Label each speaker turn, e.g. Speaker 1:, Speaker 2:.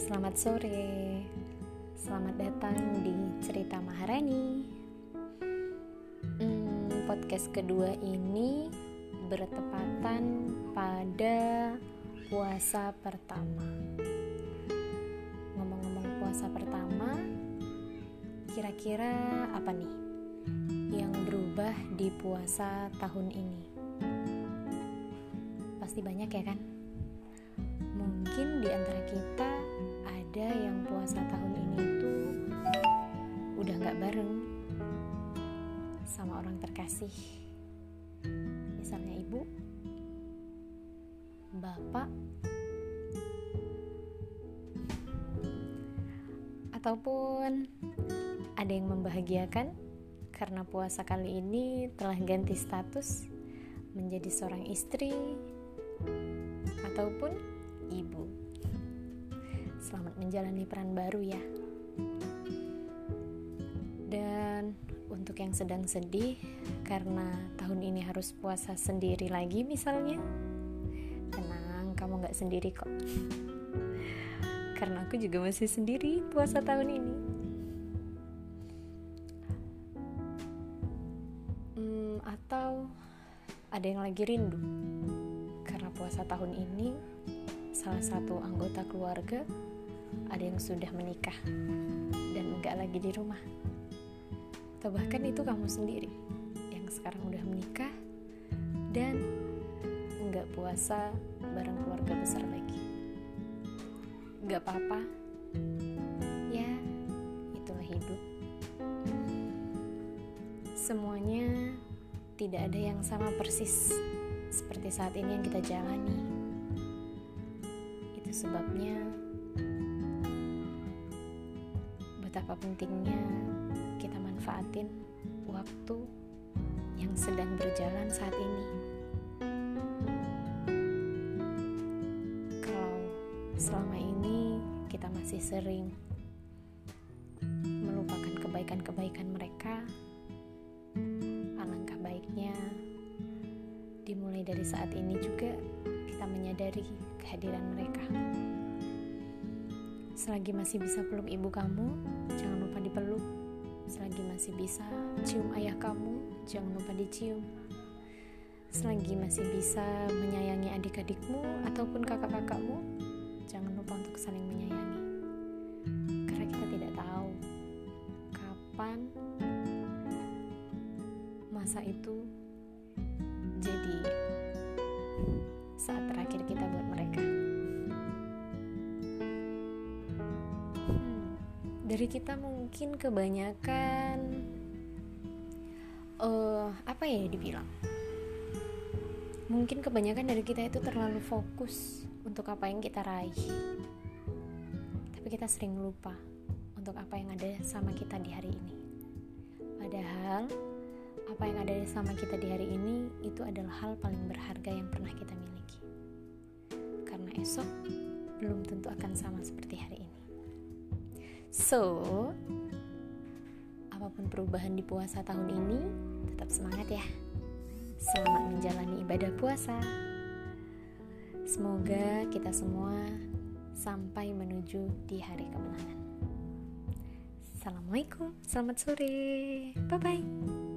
Speaker 1: Selamat sore, selamat datang di Cerita Maharani. Hmm, podcast kedua ini bertepatan pada puasa pertama. Ngomong-ngomong puasa pertama, kira-kira apa nih yang berubah di puasa tahun ini? Pasti banyak ya kan? Mungkin di antara kita misalnya ibu bapak ataupun ada yang membahagiakan karena puasa kali ini telah ganti status menjadi seorang istri ataupun ibu selamat menjalani peran baru ya. Dan untuk yang sedang sedih karena tahun ini harus puasa sendiri lagi misalnya, tenang, kamu gak sendiri kok. Karena aku juga masih sendiri puasa tahun ini. Hmm, atau ada yang lagi rindu karena puasa tahun ini salah satu anggota keluarga ada yang sudah menikah dan enggak lagi di rumah atau bahkan itu kamu sendiri yang sekarang udah menikah dan enggak puasa bareng keluarga besar lagi. Enggak apa-apa. Ya itulah hidup. Semuanya tidak ada yang sama persis seperti saat ini yang kita jalani. Itu sebabnya betapa pentingnya manfaatin waktu yang sedang berjalan saat ini. Kalau selama ini kita masih sering melupakan kebaikan-kebaikan mereka, alangkah baiknya dimulai dari saat ini juga kita menyadari kehadiran mereka. Selagi masih bisa peluk ibu kamu, jangan lupa dipeluk. Selagi masih bisa cium ayah kamu, jangan lupa dicium. Selagi masih bisa menyayangi adik-adikmu ataupun kakak-kakakmu, jangan lupa untuk saling menyayangi. Karena kita tidak tahu kapan masa itu jadi dari kita mungkin kebanyakan uh, apa ya dibilang? Mungkin kebanyakan dari kita itu terlalu fokus untuk apa yang kita raih. Tapi kita sering lupa untuk apa yang ada sama kita di hari ini. Padahal apa yang ada sama kita di hari ini itu adalah hal paling berharga yang pernah kita miliki. Karena esok belum tentu akan sama seperti hari ini So, apa pun perubahan di puasa tahun ini, tetap semangat ya. Selamat menjalani ibadah puasa. Semoga kita semua sampai menuju di hari kemenangan. Assalamualaikum, selamat sore, bye bye.